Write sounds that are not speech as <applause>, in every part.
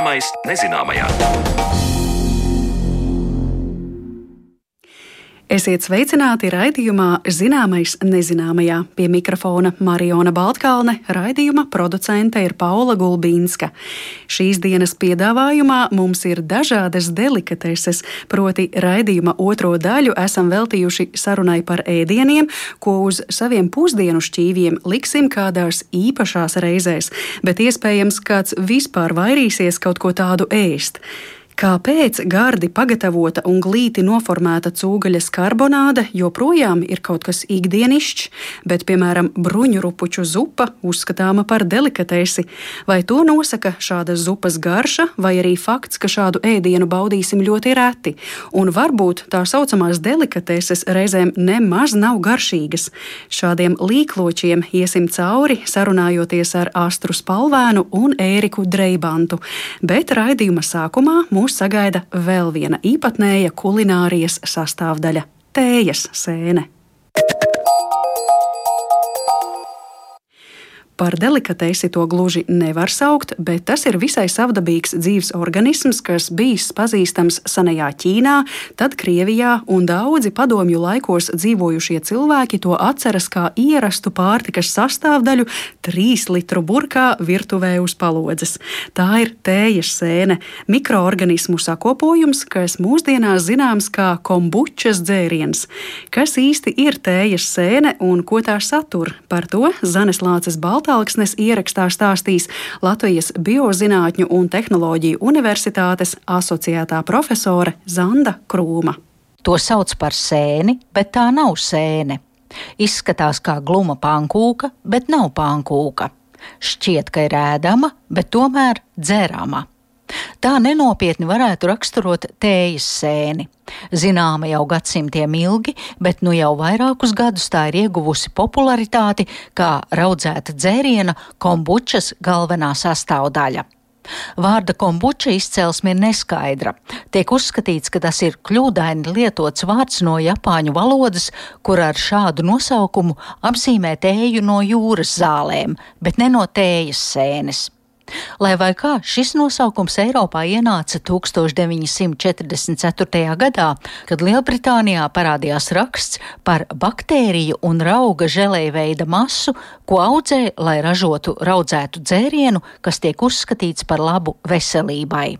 Zināmais nezināmajā. Esiet sveicināti raidījumā Zināmais nezināmajā. Pie mikrofona Mariona Baltkalne, raidījuma producente ir Paula Gulbīnska. Šīs dienas piedāvājumā mums ir dažādas delikateses, proti raidījuma otro daļu esam veltījuši sarunai par ēdieniem, ko uz saviem pusdienu šķīviem liksim kādās īpašās reizēs, bet iespējams kāds vispār vairīsies kaut ko tādu ēst. Kāpēc gardi pagatavota un glīti noformēta cūgaļas karbonāde joprojām ir kaut kas ikdienišķs, bet, piemēram, bruņurupuču zupa uzskatāma par delikatesi? Vai to nosaka šādas zupas garša, vai arī fakts, ka šādu ēdienu baudīsim ļoti reti? Un varbūt tā saucamās delikateses reizēm nemaz nav garšīgas. Šādiem līkločiem iesim cauri, sarunājoties ar Astru Spalvēnu un Ēriku Dreibantu. Bet raidījuma sākumā mūs mūs sagaida vēl viena īpatnēja kulinārijas sastāvdaļa - tējas sēne. Par delikatesi to gluži nevar saukt, bet tas ir visai savdabīgs dzīves organisms, kas bijis pazīstams senajā Ķīnā, tad Krievijā, un daudzi padomju laikos dzīvojušie cilvēki to atceras kā ierastu pārtikas sastāvdaļu trīs litru burkā virtuvē uz palodzes. Tā ir tējas sēne, mikroorganismu sakopojums, kas mūsdienās zināms kā kombučas dzēriens. Kas īsti ir tējas sēne un ko tā satur? Par to Zanes Lāces Baltā Patalksnes ierakstā stāstīs Latvijas Biozinātņu un tehnoloģiju universitātes asociētā profesore Zanda Krūma. To sauc par sēni, bet tā nav sēne. Izskatās kā gluma pankūka, bet nav pankūka. Šķiet, ka ir ēdama, bet tomēr dzerama. Tā nenopietni varētu raksturot tējas sēni. Zināma jau gadsimtiem ilgi, bet nu jau vairākus gadus tā ir ieguvusi popularitāti kā raudzēta dzēriena kombučas galvenā sastāvdaļa. Vārda kombuča izcelsme ir neskaidra. Tiek uzskatīts, ka tas ir kļūdaini lietots vārds no japāņu valodas, kur ar šādu nosaukumu apzīmē tēju no jūras zālēm, bet ne no tējas sēnes. Lai vai kā šis nosaukums Eiropā ienāca 1944. gadā, kad Lielbritānijā parādījās raksts par baktēriju un rauga želejveida masu, ko audzē, lai ražotu raudzētu dzērienu, kas tiek uzskatīts par labu veselībai.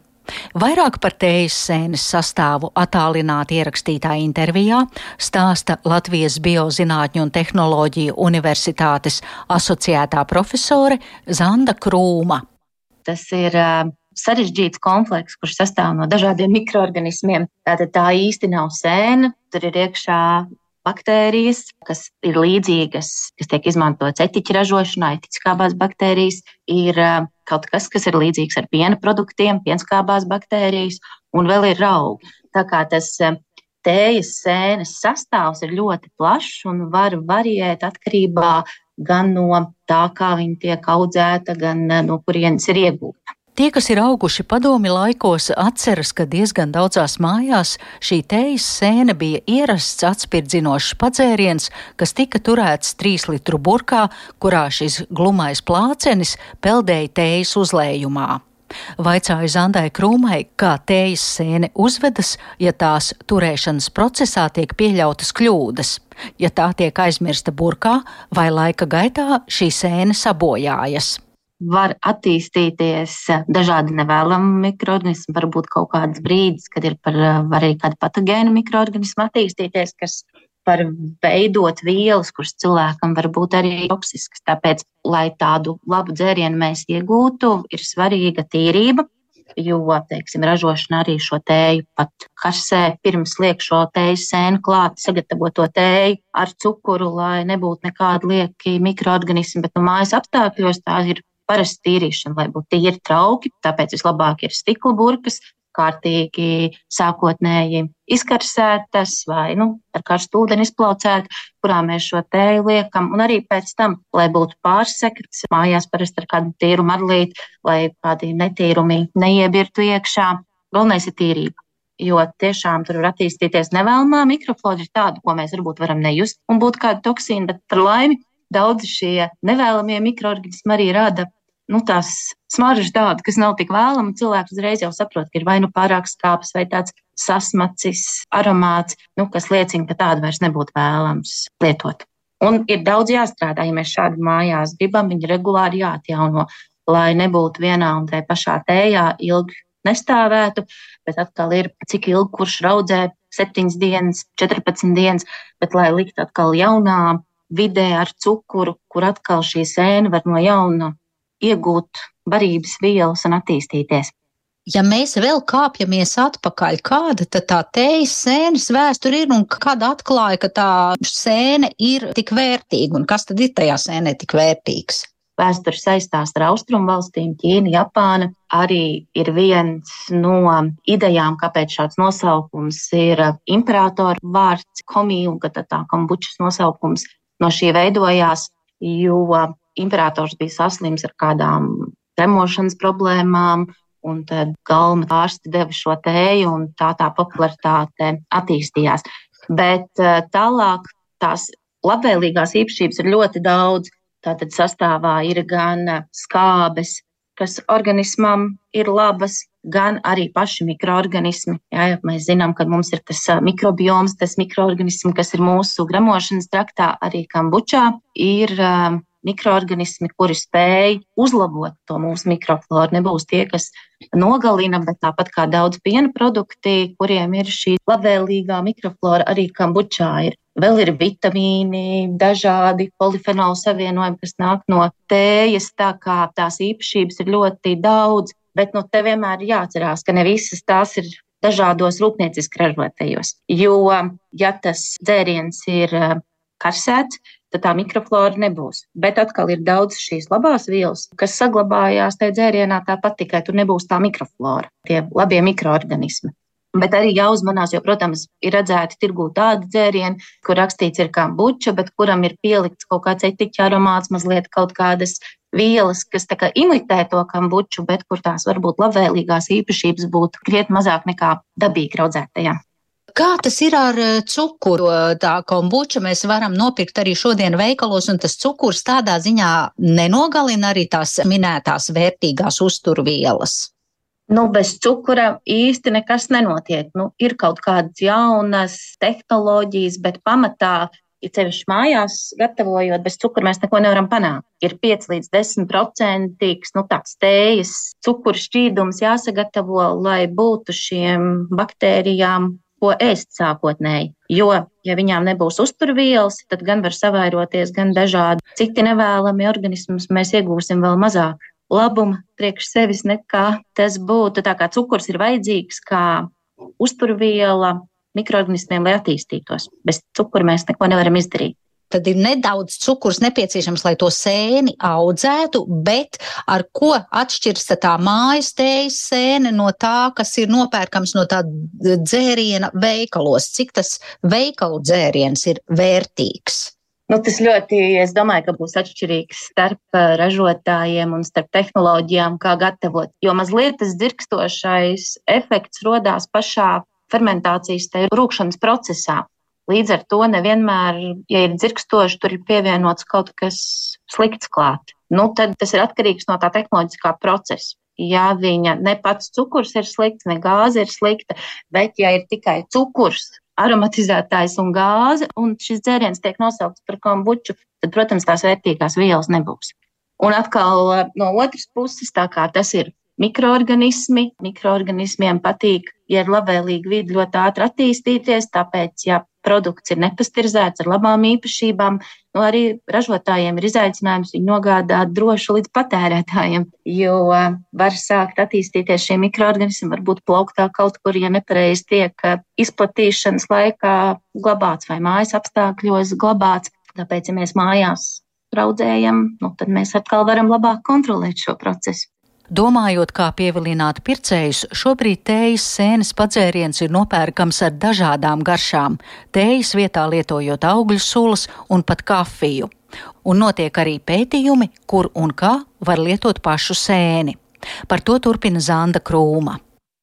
Vairāk par tējas sēnes sastāvu attālināti ierakstītā intervijā stāsta Latvijas Biozinātņu un tehnoloģiju universitātes asociētā profesore Zanda Krūma. Tas ir sarežģīts komplekss, kurš sastāv no dažādiem mikroorganismiem. Tātad tā īsti nav sēne, tur ir iekšā baktērijas, kas ir līdzīgas, kas tiek izmantotas etiķa ražošanā, etiķskābās baktērijas, ir kaut kas, kas ir līdzīgs ar piena produktiem, pienskābās baktērijas, un vēl ir raugi. Tā kā tas tējas sēnes sastāvs ir ļoti plašs un var variēt atkarībā gan no tā, kā viņa tiek audzēta, gan eh, no kurienes ir iegūta. Tie, kas ir auguši padomi laikos, atceras, ka diezgan daudzās mājās šī tējas sēne bija ierasts atspirdzinošs padzēriens, kas tika turēts trīs litru burkā, kurā šis glumais plācenis peldēja tējas uzlējumā. Vaicāju Zandai Krūmai, kā tējas sēne uzvedas, ja tās turēšanas procesā tiek pieļautas kļūdas, ja tā tiek aizmirsta burkā vai laika gaitā šī sēne sabojājas var attīstīties dažādi nevēlami mikroorganismi. Varbūt kaut kāds brīdis, kad ir par, arī kāda patogēna mikroorganisma attīstīties, kas var veidot vielas, kuras cilvēkam var būt arī toksiskas. Tāpēc, lai tādu labu dzērienu mēs iegūtu, ir svarīga tīrība. Jo, teiksim, ražošana arī šo tēju pat kasē pirms liek šo tēju sēnu klāt, sagatavo to tēju ar cukuru, lai nebūtu nekādi lieki mikroorganismi, bet no mājas apstākļos tā ir parasti tīrīšana, lai būtu tīri trauki. Tāpēc vislabāk ir stikla burkas, kārtīgi sākotnēji izkarsētas vai nu, ar karstu ūdeni izplaucēt, kurā mēs šo tēju liekam. Un arī pēc tam, lai būtu pārsekts, mājās parasti ar kādu tīrumu arlīti, lai kādi netīrumi neiebirtu iekšā. Galvenais ir tīrība. Jo tiešām tur var attīstīties nevēlamā mikroflora, ir tāda, ko mēs varbūt varam nejust, un būt kāda toksīna, bet par laimi daudzi šie nevēlamie mikroorganismi arī rada nu, tās smaržas tāda, kas nav tik vēlama, cilvēks uzreiz jau saprot, ka ir vai nu pārāk skāps, vai tāds sasmacis aromāts, nu, kas liecina, ka tādu vairs nebūtu vēlams lietot. Un ir daudz jāstrādā, ja mēs šādi mājās gribam, viņi regulāri jāatjauno, lai nebūtu vienā un tajā pašā tējā ilgi nestāvētu, bet atkal ir cik ilgi kurš raudzē 7 dienas, 14 dienas, bet lai likt atkal jaunā vidē ar cukuru, kur atkal šī sēne var no jauna iegūt barības vielas un attīstīties. Ja mēs vēl kāpjamies atpakaļ, kāda tad tā tējas sēnes vēsture ir un kad atklāja, ka tā sēne ir tik vērtīga un kas tad ir tajā sēnē tik vērtīgs? vēsture saistās ar austrumu valstīm, Ķīna, Japāna. Arī ir viens no idejām, kāpēc šāds nosaukums ir imperatora vārds, komija, un ka tā kombučas nosaukums no šī veidojās, jo imperators bija saslims ar kādām tremošanas problēmām, un tad galma ārsti deva šo tēju, un tā tā popularitāte attīstījās. Bet eh, tālāk tās labvēlīgās īpašības ir ļoti daudz. Tātad sastāvā ir gan skābes, kas organismam ir labas, gan arī paši mikroorganismi. Jā, mēs zinām, ka mums ir tas mikrobioms, tas mikroorganisms, kas ir mūsu gramošanas traktā, arī kambučā ir mikroorganismi, kuri spēj uzlabot to mūsu mikrofloru. Nebūs tie, kas nogalina, bet tāpat kā daudz piena produkti, kuriem ir šī labvēlīgā mikroflora, arī kambučā ir. Vēl ir vitamīni, dažādi polifenolu savienojumi, kas nāk no tējas, tā kā tās īpašības ir ļoti daudz. Bet nu, te vienmēr ir jāatcerās, ka ne visas tās ir dažādos rūpnieciski ražotajos. Jo, ja tas dzēriens ir karsēts, tad tā mikroflora nebūs. Bet atkal ir daudz šīs labās vielas, kas saglabājās tajā dzērienā tāpat, tikai tur nebūs tā mikroflora, tie labie mikroorganismi. Bet arī jāuzmanās, jo, protams, ir redzēti tirgū tādi dzērieni, kur rakstīts ir kā buča, bet kuram ir pielikts kaut kāds etiķa aromāts, mazliet kaut kādas vielas, kas kā imitē to kambuču, bet kur tās varbūt labvēlīgās īpašības būtu krietni mazāk nekā dabīgi audzētajā. Kā tas ir ar eh, cukuru? Tā kombuča mēs varam nopirkt arī šodien veikalos, un tas cukurs tādā ziņā nenogalina arī tās minētās vērtīgās uzturvielas. Nu, bez cukura īsti nekas nenotiek. Nu, ir kaut kādas jaunas tehnoloģijas, bet pamatā, ja ceļš mājās gatavojot, bez cukura mēs neko nevaram panākt. Ir 5 līdz 10 procentīgs nu, tāds tējas cukuru šķīdums jāsagatavo, lai būtu šiem baktērijām ko ēst sākotnēji. Jo, ja viņām nebūs uzturvielas, tad gan var savairoties gan dažādi citi nevēlami organismi, mēs iegūsim vēl mazāk labuma priekš sevis nekā tas būtu. Tā kā cukurs ir vajadzīgs kā uzturviela mikroorganismiem, lai attīstītos. Bez cukura mēs neko nevaram izdarīt tad ir nedaudz cukurs nepieciešams, lai to sēni audzētu, bet ar ko atšķiras tā mājas tējas sēne no tā, kas ir nopērkams no tā dzēriena veikalos? Cik tas veikalu dzēriens ir vērtīgs? Nu, tas ļoti, es domāju, ka būs atšķirīgs starp ražotājiem un starp tehnoloģijām, kā gatavot. Jo mazliet tas dzirkstošais efekts rodās pašā fermentācijas, rūkšanas procesā. Līdz ar to nevienmēr, ja ir dzirkstoši, tur ir pievienots kaut kas slikts klāt. Nu, tad tas ir atkarīgs no tā tehnoloģiskā procesa. Ja viņa ne pats cukurs ir slikts, ne gāze ir slikta, bet ja ir tikai cukurs, aromatizētājs un gāze, un šis dzēriens tiek nosaukts par kombuču, tad, protams, tās vērtīgās vielas nebūs. Un atkal no otras puses, tā kā tas ir mikroorganismi. Mikroorganismiem patīk, ja ir labvēlīga vide, ļoti ātri attīstīties. Tāpēc, ja produkts ir nepasterizēts ar labām īpašībām, nu, arī ražotājiem ir izaicinājums viņu nogādāt droši līdz patērētājiem. Jo var sākt attīstīties šie mikroorganismi, varbūt plauktā kaut kur, ja nepareizi tiek izplatīšanas laikā glabāts vai mājas apstākļos glabāts. Tāpēc, ja mēs mājās raudzējam, nu, tad mēs atkal varam labāk kontrolēt šo procesu. Domājot, kā pievilināt pircējus, šobrīd tējas sēnes padzēriens ir nopērkams ar dažādām garšām, tējas vietā lietojot augļu sulas un pat kafiju. Un notiek arī pētījumi, kur un kā var lietot pašu sēni. Par to turpina Zanda Krūma.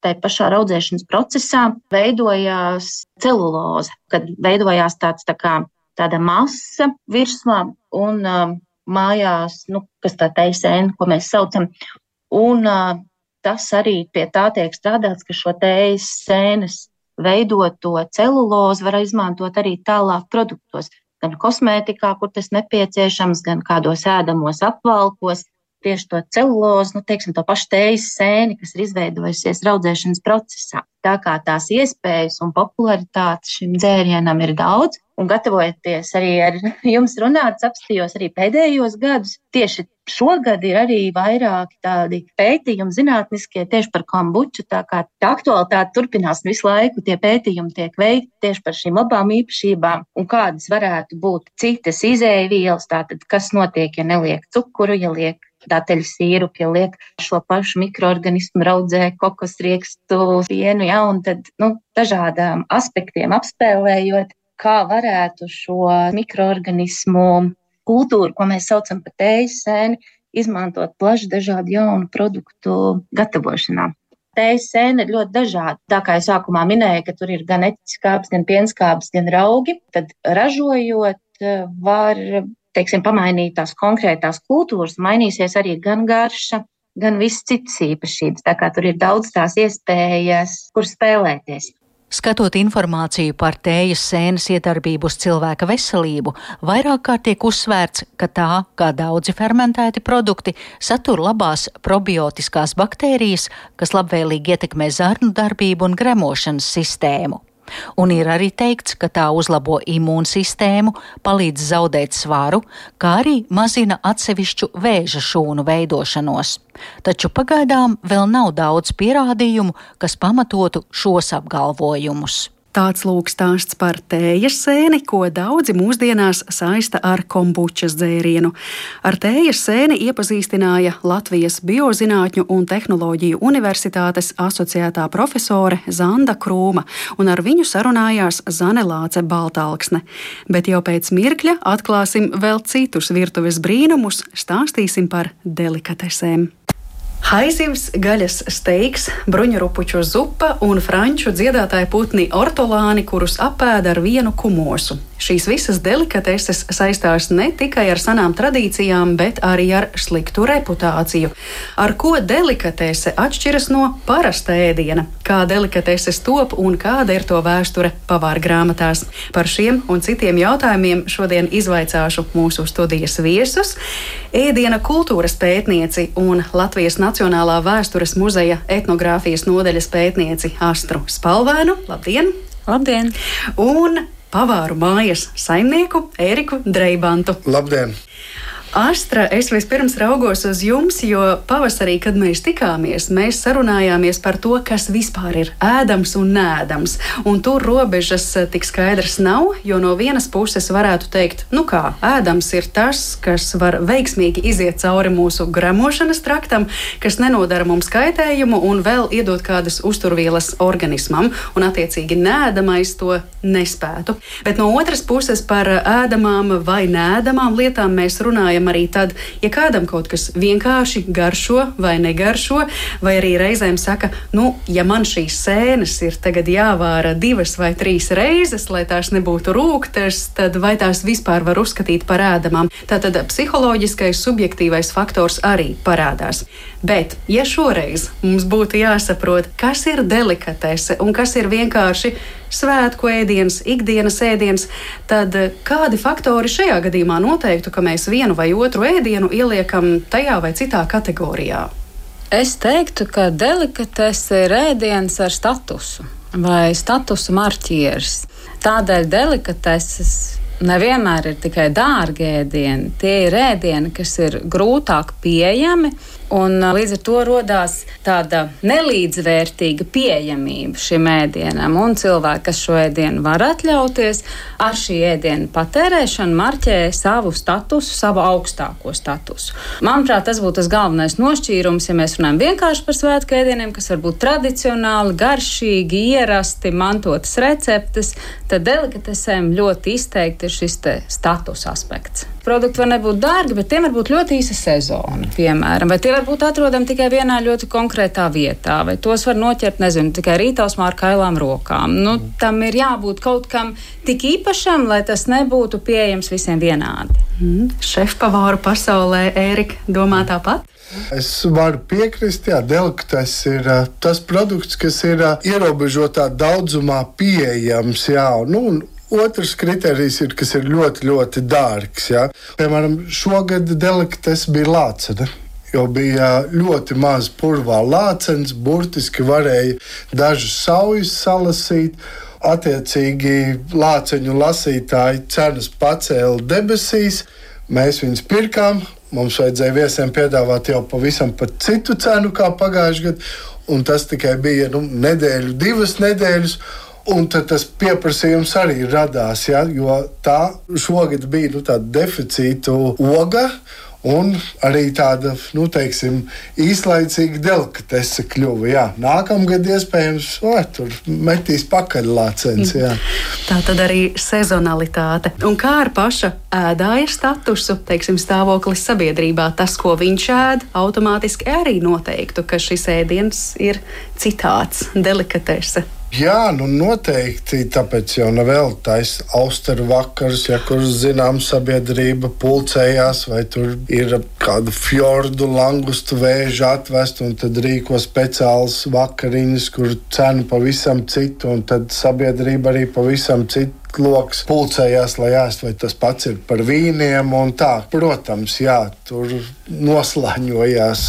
Tā pašā audzēšanas procesā veidojās celuloze, kad veidojās tāds tā kā tāda masa virsmā un um, mājās, nu, kas tā teisēna, ko mēs saucam. Un tas arī pie tā tiek strādāts, ka šo tējas sēnes veidoto celulozi var izmantot arī tālāk produktos. Gan kosmētikā, kur tas nepieciešams, gan kādos ēdamos apvalkos, tieši to celulozi, nu, teiksim, to pašu tējas sēni, kas ir izveidojusies raudzēšanas procesā. Tā kā tās iespējas un popularitātes šim dzērienam ir daudz, un gatavojoties arī ar <laughs> jums runāt, apstījos arī pēdējos gadus. Tieši šogad ir arī vairāki tādi pētījumi zinātniskie tieši par kombuču, tā kā tā aktualitāte turpinās visu laiku, tie pētījumi tiek veikti tieši par šīm labām īpašībām un kādas varētu būt citas izēvielas, tātad kas notiek, ja neliek cukuru, ja liek dateļu sīrupu, ja liek šo pašu mikroorganismu raudzē, kokosriekstu, pienu, ja, un tad, nu, dažādām aspektiem apspēlējot, kā varētu šo mikroorganismu kultūru, ko mēs saucam par tējas sēni, izmantot plaši dažādu jaunu produktu gatavošanā. Tējas sēne ir ļoti dažāda. Tā kā es sākumā minēju, ka tur ir gan etiskāps, gan pienskāps, gan raugi, tad ražojot var teiksim, pamainīt tās konkrētās kultūras, mainīsies arī gan garša, gan visas citas īpašības. Tā kā tur ir daudz tās iespējas, kur spēlēties. Skatot informāciju par tējas sēnes iedarbību uz cilvēka veselību, vairāk kārt tiek uzsvērts, ka tā, kā daudzi fermentēti produkti, satur labās probiotiskās baktērijas, kas labvēlīgi ietekmē zarnu darbību un gremošanas sistēmu. Un ir arī teikts, ka tā uzlabo imūnsistēmu, palīdz zaudēt svaru, kā arī mazina atsevišķu vēža šūnu veidošanos. Taču pagaidām vēl nav daudz pierādījumu, kas pamatotu šos apgalvojumus. Tāds lūk stāsts par tējas sēni, ko daudzi mūsdienās saista ar kombučas dzērienu. Ar tējas sēni iepazīstināja Latvijas Biozinātņu un tehnoloģiju universitātes asociētā profesore Zanda Krūma, un ar viņu sarunājās Zane Lāce Baltāksne. Bet jau pēc mirkļa atklāsim vēl citus virtuves brīnumus, stāstīsim par delikatesēm. Haizivs, gaļas steiks, bruņurupuču zupa un franču dziedātāja putni ortolāni, kurus apēda ar vienu kumosu. Šīs visas delikateses saistās ne tikai ar senām tradīcijām, bet arī ar sliktu reputāciju. Ar ko delikatese atšķiras no parasta ēdiena, kā delikateses top un kāda ir to vēsture pavāra grāmatās. Par šiem un citiem jautājumiem šodien izvaicāšu mūsu studijas viesus - ēdiena kultūras pētnieci un Latvijas Nacionālā vēstures muzeja etnogrāfijas nodeļas pētnieci Astru Spalvēnu. Labdien! Labdien! Un pavāru mājas saimnieku Ēriku Dreibantu. Labdien! Astra, es vispirms raugos uz jums, jo pavasarī, kad mēs tikāmies, mēs sarunājāmies par to, kas vispār ir ēdams un nēdams. Un tur robežas eh, tik skaidrs nav, jo no vienas puses varētu teikt, nu kā, ēdams ir tas, kas var veiksmīgi iziet cauri mūsu gremošanas traktam, kas nenodara mums kaitējumu un vēl iedod kādas uzturvielas organismam, un attiecīgi nēdamais to nespētu. Bet no otras puses par ēdamām vai nēdamām lietām mēs runājam runājam arī tad, ja kādam kaut kas vienkārši garšo vai negaršo, vai arī reizēm saka, nu, ja man šīs sēnes ir tagad jāvāra divas vai trīs reizes, lai tās nebūtu rūktas, tad vai tās vispār var uzskatīt par ēdamām? Tātad psiholoģiskais, subjektīvais faktors arī parādās. Bet, ja šoreiz mums būtu jāsaprot, kas ir delikatese un kas ir vienkārši svētku ēdiens, ikdienas ēdiens, tad kādi faktori šajā gadījumā noteiktu, ka mēs vienu vai otru ēdienu ieliekam tajā vai citā kategorijā? Es teiktu, ka delikatese ir ēdiens ar statusu vai statusu marķieris. Tādēļ delikateses nevienmēr ir tikai dārgi ēdieni. Tie ir ēdieni, kas ir grūtāk pieejami. Un līdz ar to radās tāda nelīdzvērtīga pieejamība šim ēdienam. Un cilvēki, kas šo ēdienu var atļauties, ar šī ēdiena patērēšanu marķē savu statusu, savu augstāko statusu. Manuprāt, tas būtu tas galvenais nošķīrums, ja mēs runājam vienkārši par svētku ēdieniem, kas var būt tradicionāli, garšīgi, ierasti, mantotas receptes, tad delikatesēm ļoti izteikti ir šis status aspekts. Produkti var nebūt dārgi, bet tiem var būt ļoti īsa sezona, piemēram. Vai tie var būt atrodami tikai vienā ļoti konkrētā vietā, vai tos var noķert, nezinu, tikai rītausmā ar kailām rokām. Nu, tam ir jābūt kaut kam tik īpašam, lai tas nebūtu pieejams visiem vienādi. Mm. Šefpavāru pasaulē Ērika domā tāpat? Es varu piekrist, ka Delktas ir tas produkts, kas ir ierobežotā daudzumā pieejams. Jā, nu, Otrs kriterijs ir, kas ir ļoti, ļoti dārgs. Ja? Piemēram, šogad deliktes bija lācena. Jo bija ļoti maz purvā lācens, burtiski varēja dažas saujas salasīt. Attiecīgi, lāceņu lasītāji cenas pacēla debesīs. Mēs viņus pirkām, mums vajadzēja viesiem piedāvāt jau pavisam citu cenu kā pagājušajā gadā, un tas tikai bija nu, nedēļu, divas nedēļas. Un tas pieprasījums arī radās, ja, jo tā šogad bija nu, tāda deficīta oga. Un arī tāda, nu, teiksim, īslaicīga delikatese kļuva. Jā. Nākamgad iespējams, o, tur metīs pakaļlācens. Tā tad arī sezonalitāte. Un kā ar paša ēdāja statusu, teiksim, stāvoklis sabiedrībā, tas, ko viņš ēd, automātiski arī noteiktu, ka šis ēdiens ir citāds, delikatese. Jā, nu noteikti. Tāpēc jau nevēl taisa austeru vakars, ja kur zinām sabiedrība pulcējās, vai tur ir kādu fjordu, langustu vēžu atvest, un tad rīko speciāls vakariņas, kur cena pavisam citu, un tad sabiedrība arī pavisam citu lokus pulcējās, lai ēst, vai tas pats ir par vīniem. Tā, protams, jā, tur noslēņojās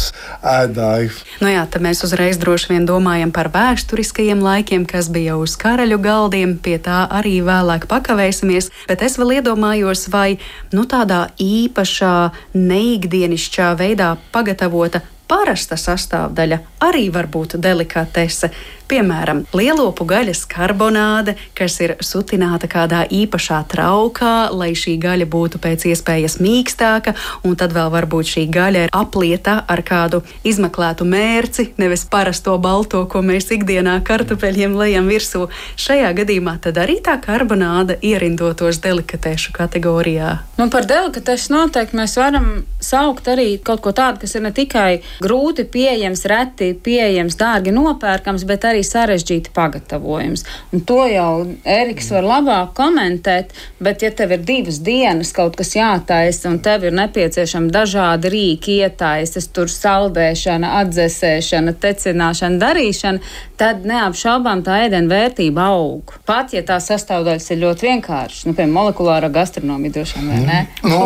ēdāji. Nu jā, tad mēs uzreiz droši vien domājam par vēsturiskajiem laikiem, kas bija uz karaļu galdiem. Pie tā arī vēlāk pakavēsimies. Bet es vēl iedomājos, vai nu, tādā īpašā, neikdienišķā veidā pagatavota parasta sastāvdaļa arī var būt delikatese. Piemēram, lielopu gaļas karbonāde, kas ir sutināta kādā īpašā traukā, lai šī gaļa būtu pēc iespējas mīkstāka, un tad vēl varbūt šī gaļa ir aplieta ar kādu izmeklētu mērci, nevis parasto balto, ko mēs ikdienā kartupeļiem lejam virsū. Šajā gadījumā tad arī tā karbonāde ierindotos delikatēšu kategorijā. Nu, par delikatešu noteikti mēs varam saukt arī kaut ko tādu, kas ir ne tikai grūti pieejams, reti pieejams, dārgi nopērkams, bet arī sarežģīti pagatavojums. Un to jau Eriks var labāk komentēt, bet ja tev ir divas dienas kaut kas jātaisa un tev ir nepieciešami dažādi rīki, ietaisas, tur saldēšana, atdzesēšana, tecināšana, darīšana, tad neapšaubām tā ēdienu vērtība aug. Pat ja tā sastāvdaļas ir ļoti vienkāršas, nu, piemēram, molekulāra gastronomija droši vien, vai ne? Nu,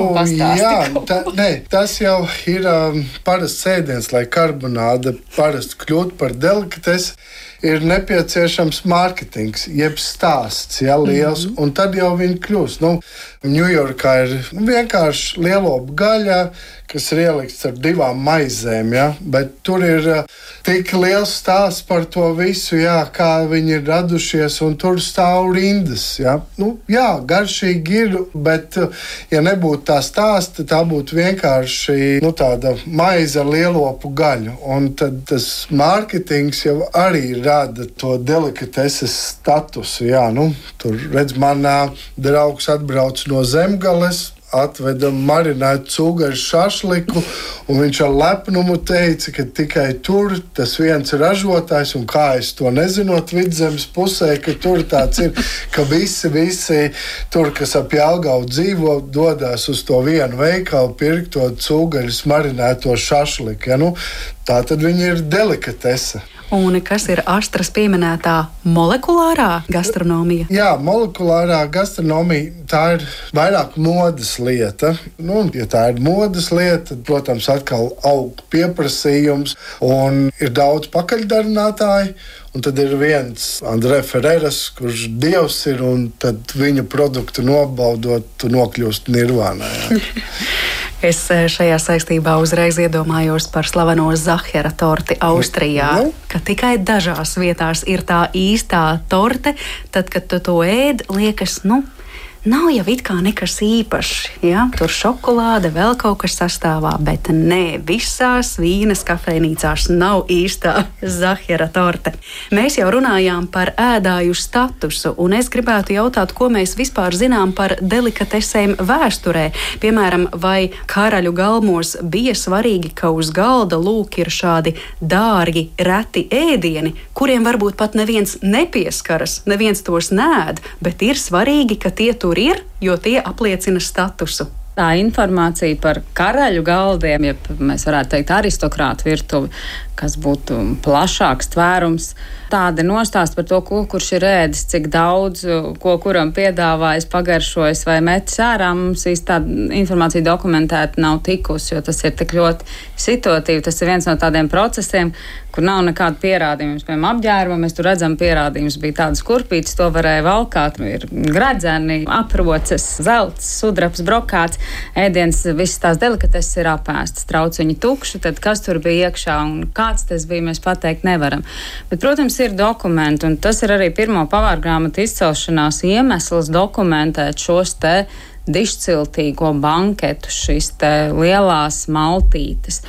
jā, tā, ne, tas jau ir um, parasts ēdiens lai karbonāde parasti kļūtu par delikatesi, ir nepieciešams mārketings, jeb stāsts, ja liels, mm -hmm. un tad jau viņi kļūst. Nu, Ņujorkā ir vienkārši lielopa gaļa, kas ir ielikts ar divām maizēm, ja? bet tur ir uh, tik liels stāsts par to visu, jā, kā viņi ir radušies, un tur stāv rindas. Ja? Nu, jā, garšīgi ir, bet, uh, ja nebūtu tā stāsta, tā būtu vienkārši nu, tāda maize ar lielopu gaļu. Un tad tas mārketings jau arī rada to delikateses statusu. Jā, nu, tur redz, manā draugs atbrauc no zemgales atveda marinētu cūgaļu šašliku, un viņš ar lepnumu teica, ka tikai tur tas viens ražotājs, un kā es to nezinot vidzemes pusē, ka tur tāds ir, ka visi, visi tur, kas ap Jālgavu dzīvo, dodas uz to vienu veikalu, pirkt to cūgaļus marinēto šašliku. Ja? Nu, tā tad viņi ir delikatese. Un kas ir astras pieminētā molekulārā gastronomija? Jā, molekulārā gastronomija tā ir vairāk modes lieta. Nu, ja tā ir modes lieta, tad, protams, atkal aug pieprasījums un ir daudz pakaļdarinātāju. Un tad ir viens Andrejs Ferreras, kurš dievs ir, un viņa produktu nobaudot, tu nokļūsti nirvānā. <laughs> Es eh, šajā saistībā uzreiz iedomājos par slaveno Zahara torti Austrijā, nu? ka tikai dažās vietās ir tā īstā torte. Tad, kad tu to ēd, liekas, nu, nav jau it kā nekas īpašs. Ja? Tur šokolāde, vēl kaut kas sastāvā, bet nē, visās vīnas kafejnīcās nav īstā <laughs> zahara torte. Mēs jau runājām par ēdāju statusu, un es gribētu jautāt, ko mēs vispār zinām par delikatesēm vēsturē. Piemēram, vai karaļu galmos bija svarīgi, ka uz galda lūk ir šādi dārgi, reti ēdieni, kuriem varbūt pat neviens nepieskaras, neviens tos nēd, bet ir svarīgi, ka tie tur ir, jo tie apliecina statusu. Tā informācija par karaļu galdiem, ja mēs varētu teikt, aristokrātu virtuvi, kas būtu plašāks tvērums, tāda nostāsta par to, ko kurš ir ēdis, cik daudz, ko kuram piedāvājis, pagaršojis vai metis ārā. Mums īsti tāda informācija dokumentēta nav tikusi, jo tas ir tik ļoti situatīvi. Tas ir viens no tādiem procesiem, kur nav nekāda pierādījuma. Piemēram, apģērba mēs tur redzam, pierādījums bija tādas kurpītes, to varēja valkāt. Ir gradzeni, aproces, zelts, sudrabs, brokāts, ēdiens, visas tās delikateses ir apēstas, trauciņi tukši, tad kas tur bija iekšā un kāds tas bija, mēs pateikt nevaram. Bet, protams, ir dokumenti, un tas ir arī pirmo pavārgrāmatu izcelšanās iemesls dokumentēt šos te dišciltīgo banketu, šīs lielās maltītes.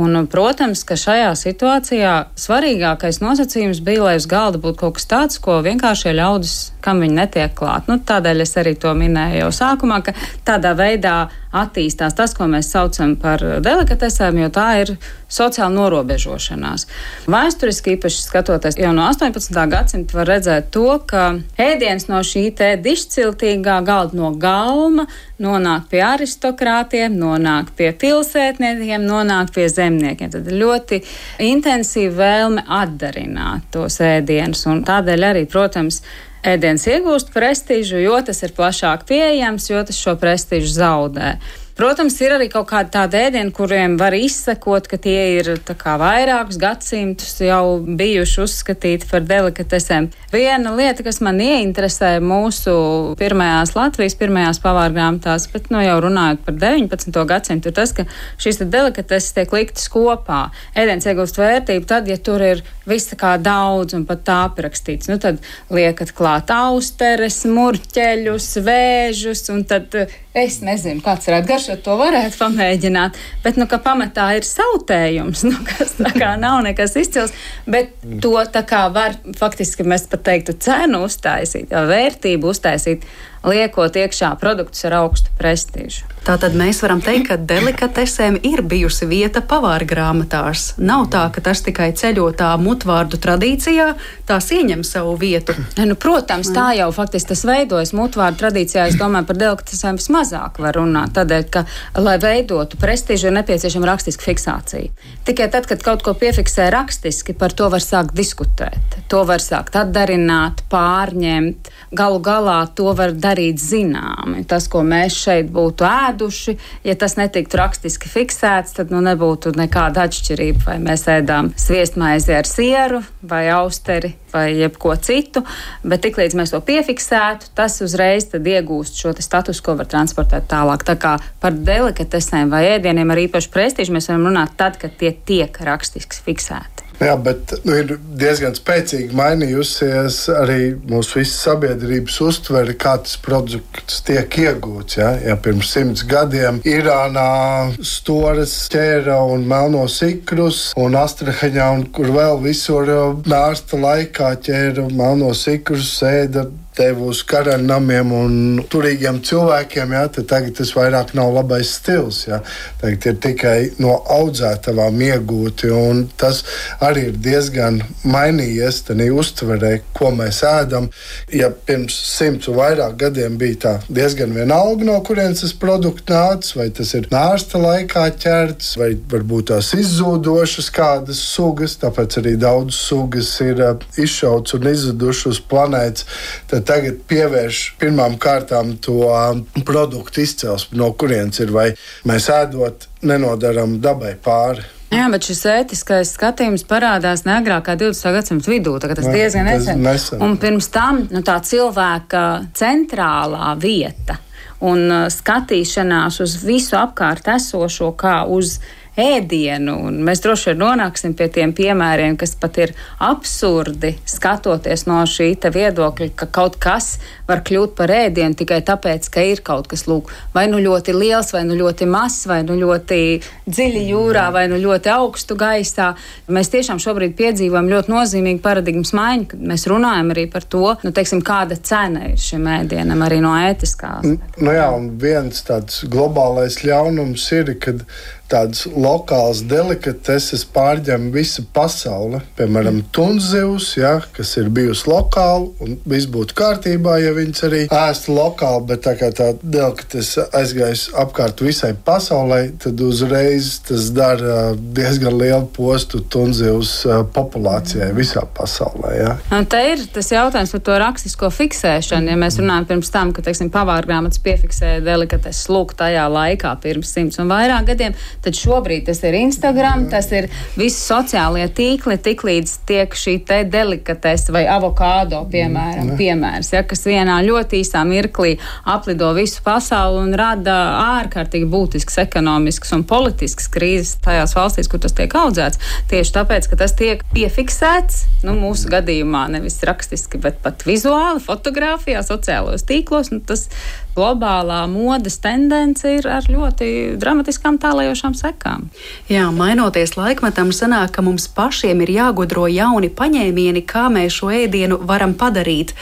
Un, protams, ka šajā situācijā svarīgākais nosacījums bija, lai uz galda būtu kaut kas tāds, ko vienkāršie ļaudis, kam viņi netiek klāt. Nu, tādēļ es arī to minēju jau sākumā, ka tādā veidā attīstās tas, ko mēs saucam par delikatesēm, jo tā ir sociāla norobežošanās. Vēsturiski īpaši skatoties jau no 18. gadsimta var redzēt to, ka ēdiens no šī te dišciltīgā galda no galma nonāk pie aristokrātiem, nonāk pie pilsētniekiem, nonāk pie zemniekiem. Tad ļoti intensīva vēlme atdarināt tos ēdienus un tādēļ arī, protams, ēdiens iegūst prestižu, jo tas ir plašāk pieejams, jo tas šo prestižu zaudē. Protams, ir arī kaut kādi tādi ēdieni, kuriem var izsekot, ka tie ir kā, vairākus gadsimtus jau bijuši uzskatīti par delikatesēm. Viena lieta, kas man ieinteresē mūsu pirmajās Latvijas pirmajās pavārgrāmatās, bet nu, jau runājot par 19. gadsimtu, ir tas, ka šīs delikateses tiek liktas kopā. Ēdiens iegūst vērtību tad, ja tur ir viss kā daudz un pat tā aprakstīts. Nu, tad liekat klāt austeres, murķeļus, vēžus un tad Es nezinu, kāds varētu garšot, to varētu pamēģināt. Bet, nu, ka pamatā ir sautējums, <laughs> nu, kas tā kā nav nekas izcils, bet to tā kā var faktiski mēs pat teiktu cenu uztaisīt, vērtību uztaisīt liekot iekšā produktus ar augstu prestižu. Tātad mēs varam teikt, ka delikatesēm ir bijusi vieta pavāra grāmatās. Nav tā, ka tas tikai ceļotā mutvārdu tradīcijā tās ieņem savu vietu. Nu, protams, tā jau faktiski tas veidojas. Mutvārdu tradīcijā es domāju par delikatesēm vismazāk var runāt. Tādēļ, ka, lai veidotu prestižu, ir nepieciešama rakstiska fiksācija. Tikai tad, kad kaut ko piefiksē rakstiski, par to var sākt diskutēt. To var sākt atdarināt, pārņemt. Galu galā to var darīt darīt zināmi. Tas, ko mēs šeit būtu ēduši, ja tas netiktu rakstiski fiksēts, tad nu, nebūtu nekāda atšķirība. Vai mēs ēdām sviestmaizi ar sieru, vai austeri, vai jebko citu. Bet tiklīdz mēs to piefiksētu, tas uzreiz iegūst šo statusu, ko var transportēt tālāk. Tā kā par delikatesēm vai ēdieniem ar īpašu prestižu mēs varam runāt tad, kad tie tiek rakstiski fiksēti. Jā, bet nu, ir diezgan spēcīgi mainījusies arī mūsu visas sabiedrības uztvere, kā tas produkts tiek iegūts. Ja, ja pirms simts gadiem Irānā stūres ķēra un melnos ikrus, un Astrahaņā, un kur vēl visur nārsta laikā ķēra melnos ikrus, sēda tevi uz karaļnamiem un turīgiem cilvēkiem, jā, tad tagad tas vairāk nav labais stils. Jā. Tagad ir tikai no audzētavām iegūti, un tas arī ir diezgan mainījies tādā uztverē, ko mēs ēdam. Ja pirms simts un vairāk gadiem bija tā diezgan vienalga, no kurienes tas produkts nācis, vai tas ir nārsta laikā ķerts, vai varbūt tās izzūdošas kādas sugas, tāpēc arī daudz sugas ir uh, izšauts un izzudušas planētas. Tad tagad pievērš pirmām kārtām to um, produktu izcelsmi, no kurienes ir, vai mēs ēdot, nenodaram dabai pāri. Jā, bet šis ētiskais skatījums parādās ne agrāk kā 20. gadsimta vidū. Tas Jā, diezgan nesen. nesen. Un pirms tam nu, tā cilvēka centrālā vieta un uh, skatīšanās uz visu apkārt esošo, kā uz ēdienu. Un mēs droši vien nonāksim pie tiem piemēriem, kas pat ir absurdi, skatoties no šī viedokļa, ka kaut kas var kļūt par ēdienu tikai tāpēc, ka ir kaut kas lūk, vai nu ļoti liels, vai nu ļoti mazs, vai nu ļoti dziļi jūrā, vai nu ļoti augstu gaisā. Mēs tiešām šobrīd piedzīvojam ļoti nozīmīgu paradigmas maiņu, kad mēs runājam arī par to, nu, teiksim, kāda cena ir šim ēdienam arī no ētiskā. Nu jā, un viens tāds globālais ļaunums ir, kad tādas lokālas delikateses pārņem visu pasauli. Piemēram, tunzivs, ja, kas ir bijusi lokāla, un viss būtu kārtībā, ja viņas arī ēstu lokāli, bet tā kā tā delikatese aizgājis apkārt visai pasaulē, tad uzreiz tas dara diezgan lielu postu tunzivs populācijai visā pasaulē. Ja. Un te ir tas jautājums par to rakstisko fiksēšanu. Ja mēs runājam pirms tam, ka teiksim, pavārgrāmatas piefiksēja delikateses lūk tajā laikā pirms simts un vairāk gadiem, tad šobrīd tas ir Instagram, tas ir visi sociālie tīkli, tiklīdz tiek šī te delikatese vai avokādo, piemēram, piemērs, ja, kas vienā ļoti īsā mirklī aplido visu pasauli un rada ārkārtīgi būtisks ekonomisks un politisks krīzes tajās valstīs, kur tas tiek audzēts. Tieši tāpēc, ka tas tiek piefiksēts, nu, mūsu gadījumā nevis rakstiski, bet pat vizuāli, fotografijā, sociālos tīklos, nu, tas globālā modes tendence ir ar ļoti dramatiskām tālējošām sekām. Jā, mainoties laikmetam, sanāk, ka mums pašiem ir jāgudro jauni paņēmieni, kā mēs šo ēdienu varam padarīt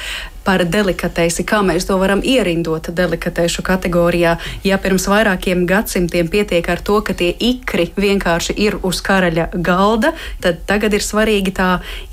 par delikatesi, kā mēs to varam ierindot delikatešu kategorijā. Ja pirms vairākiem gadsimtiem pietiek ar to, ka tie ikri vienkārši ir uz karaļa galda, tad tagad ir svarīgi tā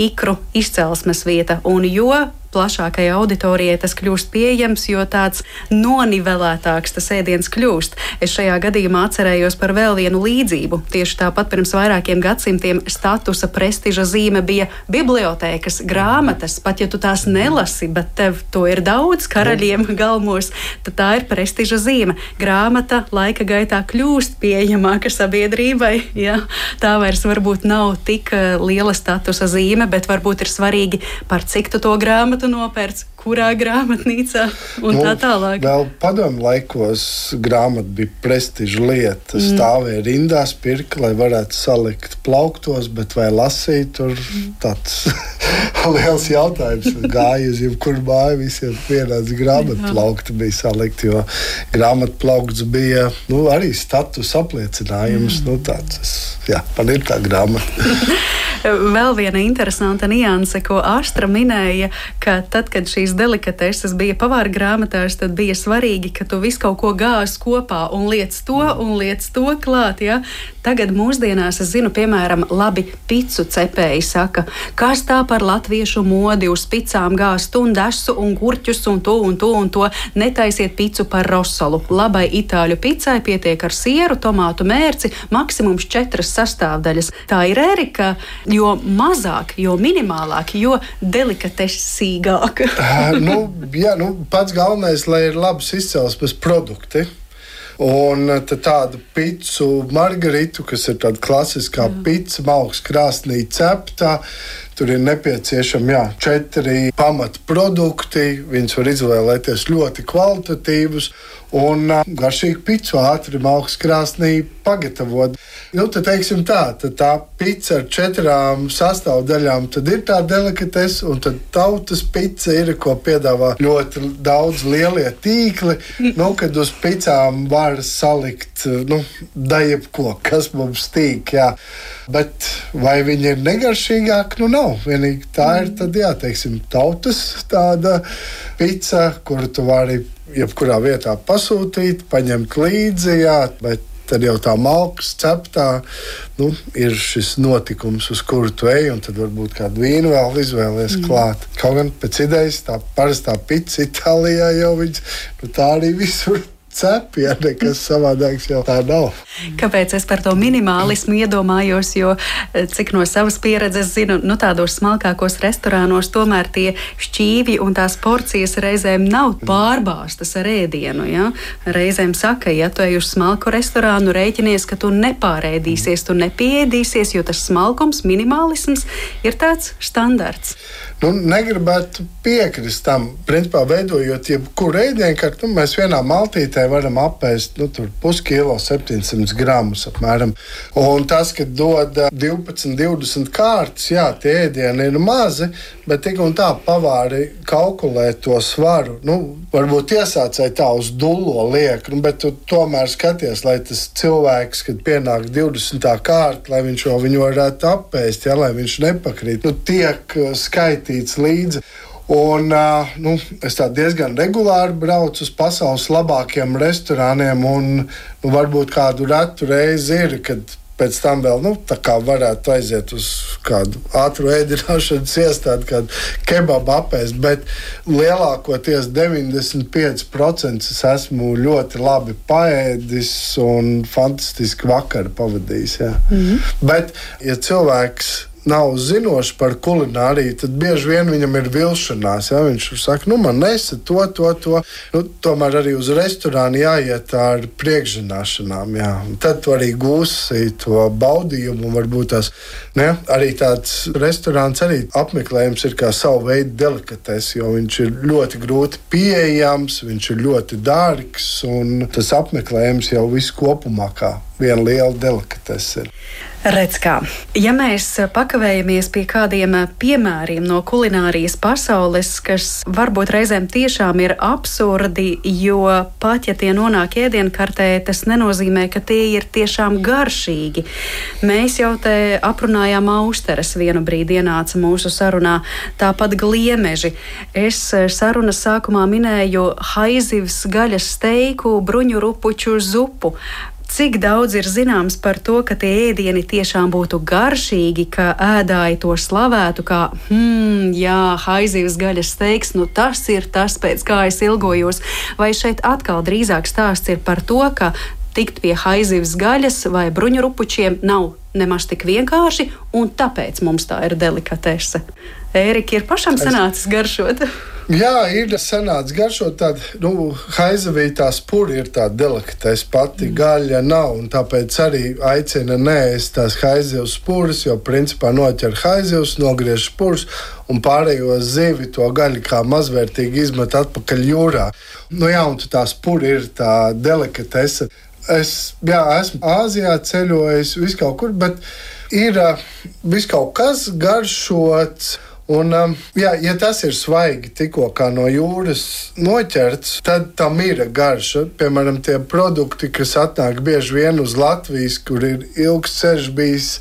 ikru izcelsmes vieta. Un jo plašākai auditorijai tas kļūst pieejams, jo tāds nonivelētāks tas ēdiens kļūst. Es šajā gadījumā atcerējos par vēl vienu līdzību. Tieši tāpat pirms vairākiem gadsimtiem statusa prestiža zīme bija bibliotēkas grāmatas. Pat ja tu tās nelasi, bet tev to ir daudz karaļiem galmos, tad tā ir prestiža zīme. Grāmata laika gaitā kļūst pieejamāka sabiedrībai. Ja? Tā vairs varbūt nav tik eh, liela statusa zīme, bet varbūt ir svarīgi, par cik tu to grāmatu nopērts, kurā grāmatnīcā un nu, tā tālāk. Vēl padomu laikos grāmata bija prestiža lieta. Mm. Stāvēja rindās, pirka, lai varētu salikt plauktos, bet vai lasīt, tur mm. tāds <laughs> liels jautājums. Gāja uz jebkuru māju, visiem vienāds grāmatu plaukti bija salikt, jo grāmatu plaukts bija nu, arī status apliecinājums. Mm. Nu, tāds, jā, man ir tā grāmata. <laughs> Vēl viena interesanta nianse, ko Astra minēja, ka tad, kad šīs delikateses bija pavāra grāmatās, tad bija svarīgi, ka tu visu kaut ko gāzi kopā un liec to un liec to klāt. Ja? Tagad mūsdienās es zinu, piemēram, labi picu cepēji saka, kas tā par latviešu modi uz picām gāzt un desu un gurķus un to un to un to. Netaisiet picu par rosolu. Labai itāļu picai pietiek ar sieru, tomātu mērci, maksimums četras sastāvdaļas. Tā ir Erika jo mazāk, jo minimālāk, jo delikatesīgāk. <laughs> nu, jā, nu, pats galvenais, lai ir labs izcelsmes produkti. Un tādu pīci margaritu, kas ir tāda klasiskā pīci, augs krāsnī cepta. Tur ir nepieciešami jā, četri pamatprodukti. Viņus var izvēlēties ļoti kvalitatīvus un garšīgu pīci ātri augstas krāsnī pagatavot. Nu, tad, teiksim tā, tad tā pica ar četrām sastāvdaļām, ir tā delikatese, un tad tautas pica ir, ko piedāvā ļoti daudz lielie tīkli, <laughs> nu, kad uz picām var salikt, nu, daļu kas mums tīk, jā. Bet vai viņi ir negaršīgāki? Nu, nav. Vienīgi tā ir, tad, jā, teiksim, tautas tāda pica, kuru tu vari jebkurā vietā pasūtīt, paņemt līdzi, jā, bet tad jau tā malka ceptā nu, ir šis notikums, uz kuru tu ej, un tad varbūt kādu vīnu vēl izvēlēties mm. klāt. Kaut gan pēc idejas tā parastā pizza Itālijā jau viņas, nu, tā arī visur cepi, ja nekas savādāks jau tā nav. Kāpēc es par to minimālismu iedomājos? Jo eh, cik no savas pieredzes zinu, nu, tādos smalkākos restorānos tomēr tie šķīvi un tās porcijas reizēm nav pārbāztas ar ēdienu. Ja? Reizēm saka, ja tu ej uz smalku restorānu, rēķinies, ka tu nepārēdīsies, tu nepieēdīsies, jo tas smalkums, minimālisms ir tāds standarts. Nu, negribētu piekrist tam. Principā, veidojot jebkuru ēdienkarti, nu, mēs vienā maltītē varam apēst nu, puskilo, 700 gramus apmēram. Un tas, ka dod 12, 20 kārtas, jā, tie ēdieni ir mazi, bet tik un tā pavāri kalkulē to svaru. Nu, varbūt iesācēji tā uz dullo liek, nu, bet tu tomēr skaties, lai tas cilvēks, kad pienāk 20. kārta, lai viņš jau viņu varētu apēst, ja, lai viņš nepakrīt, nu, tiek skaitīts līdzi. Un, nu, es diezgan regulāri braucu uz pasaules labākajiem restorāniem, un nu, varbūt kādu retu reizi ir, kad pēc tam vēl nu, varētu aiziet uz kādu ātrā ēdināšanas iestādi, kādu kebabu apēst. Bet lielākoties 95% es esmu ļoti labi paēdis un fantastiski vakaru pavadījis. Mm -hmm. Bet, ja cilvēks nav zinošs par kulināriju, tad bieži vien viņam ir vilšanās. Ja? Viņš saka, nu, man nesa to, to, to. Nu, tomēr arī uz restorānu jāiet ar priekšzināšanām. Jā. Tad tu arī gūsi to baudījumu. Varbūt tās ne? arī tāds restorāns, arī apmeklējums ir kā savu veidu delikates, jo viņš ir ļoti grūti pieejams, viņš ir ļoti dārgs un tas apmeklējums jau viss kopumā kā viena liela delikatese. Redz, kā. Ja mēs pakavējamies pie kādiem piemēriem no kulinārijas pasaules, kas varbūt reizēm tiešām ir absurdi, jo pat ja tie nonāk ēdienkartē, tas nenozīmē, ka tie ir tiešām garšīgi. Mēs jau te aprunājām austeres vienu brīdi ienāca mūsu sarunā, tāpat gliemeži. Es sarunas sākumā minēju haizivs gaļas steiku, bruņu rupuču zupu. Cik daudz ir zināms par to, ka tie ēdieni tiešām būtu garšīgi, ka ēdāji to slavētu, kā, hmm, jā, haizivs gaļas steiks, nu tas ir tas, pēc kā es ilgojos. Vai šeit atkal drīzāk stāsts ir par to, ka tikt pie haizivs gaļas vai bruņurupučiem nav nemaz tik vienkārši, un tāpēc mums tā ir delikatese. Ērika ir pašam sanācis garšot. <laughs> Jā, ir sanācis garšot tādu, nu, haizavītā spuri ir tāda delikatēs pati mm. gaļa nav, un tāpēc arī aicina neēst tās haizivs spuras, jo principā noķer haizivs, nogriež spurs un pārējo zivi to gaļu kā mazvērtīgi izmet atpakaļ jūrā. Nu jā, un tā spura ir tā delikatese. Es jā, esmu Āzijā ceļojis, vis kaut kur, bet ir uh, vis kaut kas garšots Un, um, jā, ja tas ir svaigi, tikko no jūras noķerts, tad tam ir garša. Piemēram, tie produkti, kas atnāk bieži vien uz Latvijas, kur ir ilgs ceļš bijis,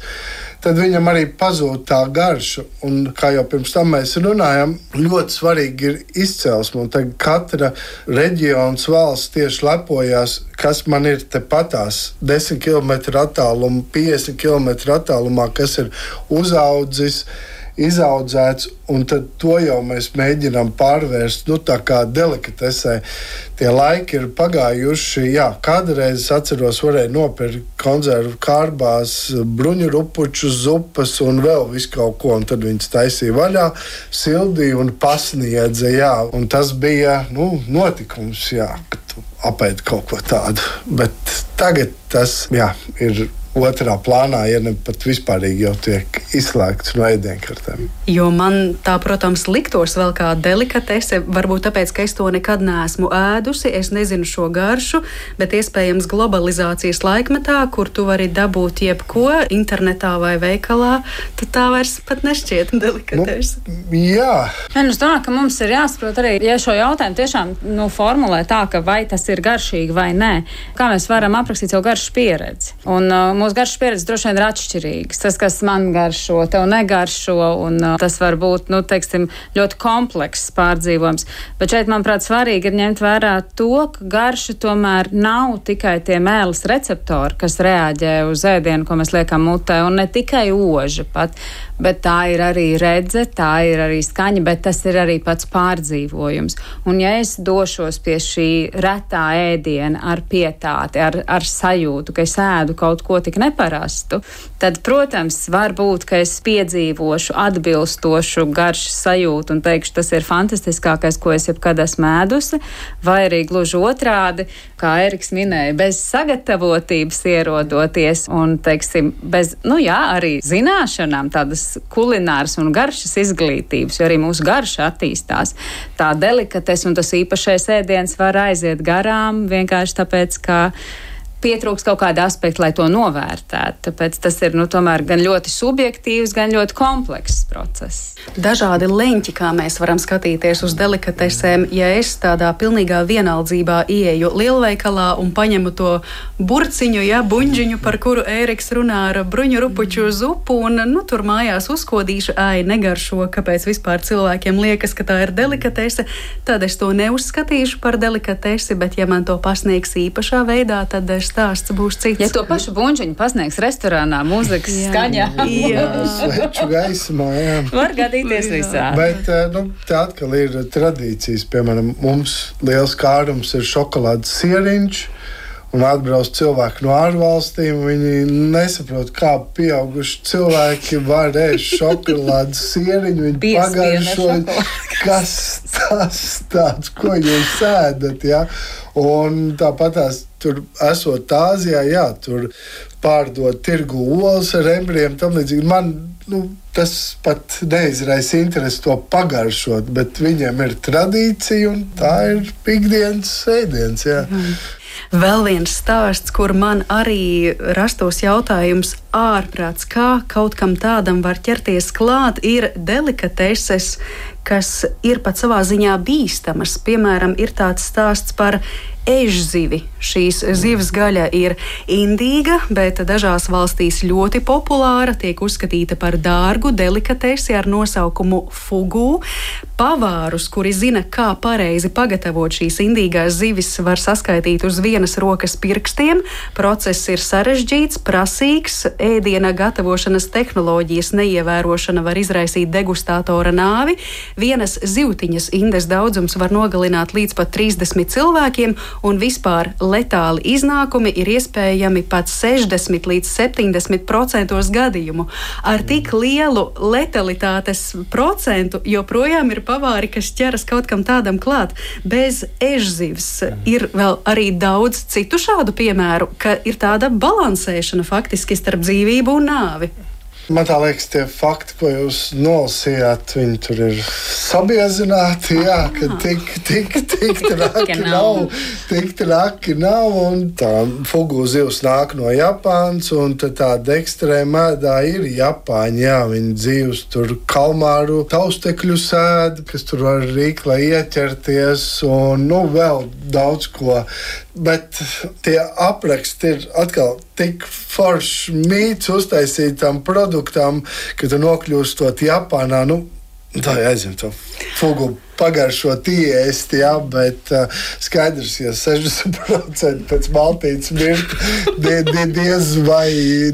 tad viņam arī pazūd tā garša. Un, kā jau pirms tam mēs runājām, ļoti svarīgi ir izcelsme. Katra reģiona valsts tieši lepojas, kas man ir tepatās 10 km attālumā, 50 km attālumā, kas ir uzaudzis izaudzēts, un to jau mēs mēģinām pārvērst nu, delikatesē. Tie laiki ir pagājuši. Jā, kādreiz atceros, varēja nopirkt konservu kārbās, bruņu rupuču zupas un vēl visu kaut ko, tad viņas taisīja vaļā, sildīja un pasniedza. Jā, un tas bija nu, notikums, jā, kad apēd kaut ko tādu. Bet tagad tas jā, ir otrā plānā, ja ne pat vispārīgi jau tiek izslēgts no ēdienkartēm. Jo man tā, protams, liktos vēl kā delikatese, varbūt tāpēc, ka es to nekad neesmu ēdusi, es nezinu šo garšu, bet iespējams globalizācijas laikmetā, kur tu vari dabūt jebko internetā vai veikalā, tad tā vairs pat nešķiet <laughs> delikatese. Nu, jā. Man es domāju, ka mums ir jāsaprot arī, ja šo jautājumu tiešām nu, formulē tā, ka vai tas ir garšīgi vai nē, kā mēs varam aprakstīt savu garšu pieredzi. Un, uh, mūsu garšas pieredzes droši vien ir atšķirīgas. Tas, kas man garšo, tev negaršo, un uh, tas var būt nu, teiksim, ļoti komplekss pārdzīvojums. Bet šeit, manuprāt, svarīgi ir ņemt vērā to, ka garša tomēr nav tikai tie mēlis receptori, kas reaģē uz ēdienu, ko mēs liekam mutē, un ne tikai oža pat, bet tā ir arī redze, tā ir arī skaņa, bet tas ir arī pats pārdzīvojums. Un ja es došos pie šī retā ēdiena ar pietāti, ar, ar sajūtu, ka es ēdu kaut ko tik neparastu, tad, protams, var būt, ka es piedzīvošu atbilstošu garšas sajūtu un teikšu, tas ir fantastiskākais, ko es jebkad esmu ēdusi, vai arī gluži otrādi, kā Eriks minēja, bez sagatavotības ierodoties un, teiksim, bez, nu jā, arī zināšanām, tādas kulināras un garšas izglītības, jo arī mūsu garša attīstās. Tā delikates un tas īpašais ēdiens var aiziet garām vienkārši tāpēc, ka pietrūks kaut kāda aspekta, lai to novērtētu. Tāpēc tas ir nu, gan ļoti subjektīvs, gan ļoti komplekss process. Dažādi leņķi, kā mēs varam skatīties uz delikatesēm. Ja es tādā pilnīgā vienaldzībā ieeju lielveikalā un paņemu to burciņu, ja buļģiņu, par kuru Ēriks runā ar bruņu rupuču zupu, un nu, tur mājās uzkodīšu, ai, negaršo, kāpēc vispār cilvēkiem liekas, ka tā ir delikatese, tad es to neuzskatīšu par delikatesi, bet ja man to pasniegs īpašā veidā, tad es stāsts būs cits. Ja to pašu buļbuļsāņu pasniegs restorānā, mūzikas jā. skaņā, sveču gaismā, jā. var gadīties visā. Bet eh, nu, tā atkal ir tradīcijas. Piemēram, mums liels kārums ir šokolādes sieriņš un atbrauc cilvēki no ārvalstīm. Viņi nesaprot, kā pieauguši cilvēki var ēst šokolādes sieriņu. Viņi pagaršo, kas tas tāds, ko jūs ēdat. Ja? Un tāpat tās tur esot Āzijā, jā, tur pārdot tirgu olas ar embriem. Man nu, tas pat neizraisa interesi to pagaršot, bet viņiem ir tradīcija un tā ir ikdienas ēdiens. Jā. Mm. Vēl viens stāsts, kur man arī rastos jautājums, ārprāts, kā kaut kam tādam var ķerties klāt, ir delikateses, kas ir pat savā ziņā bīstamas. Piemēram, ir tāds stāsts par ežzivi. Šīs zivs gaļa ir indīga, bet dažās valstīs ļoti populāra, tiek uzskatīta par dārgu delikatesi ar nosaukumu fugu. Pavārus, kuri zina, kā pareizi pagatavot šīs indīgās zivis, var saskaitīt uz vienas rokas pirkstiem. Process ir sarežģīts, prasīgs, ēdiena gatavošanas tehnoloģijas neievērošana var izraisīt degustātora nāvi. Vienas zivtiņas indes daudzums var nogalināt līdz pat 30 cilvēkiem, un vispār letāli iznākumi ir iespējami pat 60 līdz 70 procentos gadījumu. Ar tik lielu letalitātes procentu joprojām ir pavāri, kas ķeras kaut kam tādam klāt. Bez ežzivs ir vēl arī daudz citu šādu piemēru, ka ir tāda balansēšana faktiski starp dzīvību un nāvi. Man liekas, tie fakti, ko jūs nolasījāt, viņi tur ir sabiezināti. Jā, ka tik, tik, tik <laughs> traki nav. Tik traki nav. Un tā fugu zivs nāk no Japānas, un tāda ekstrēma ēdā ir Japāņa. Jā, viņi dzīvos tur kalmāru taustekļu sēdi, kas tur var rīklai ieķerties, un nu, vēl daudz ko. Bet tie apraksti ir atkal tik foršs mīts uztaisītam produktam, ka tu nokļūstot Japānā. Nu, Tā ir aizņemta fugu pagaršot iesti, jā, bet uh, skaidrs, ja 60% pēc maltītes mirkt, die, die, diez vai,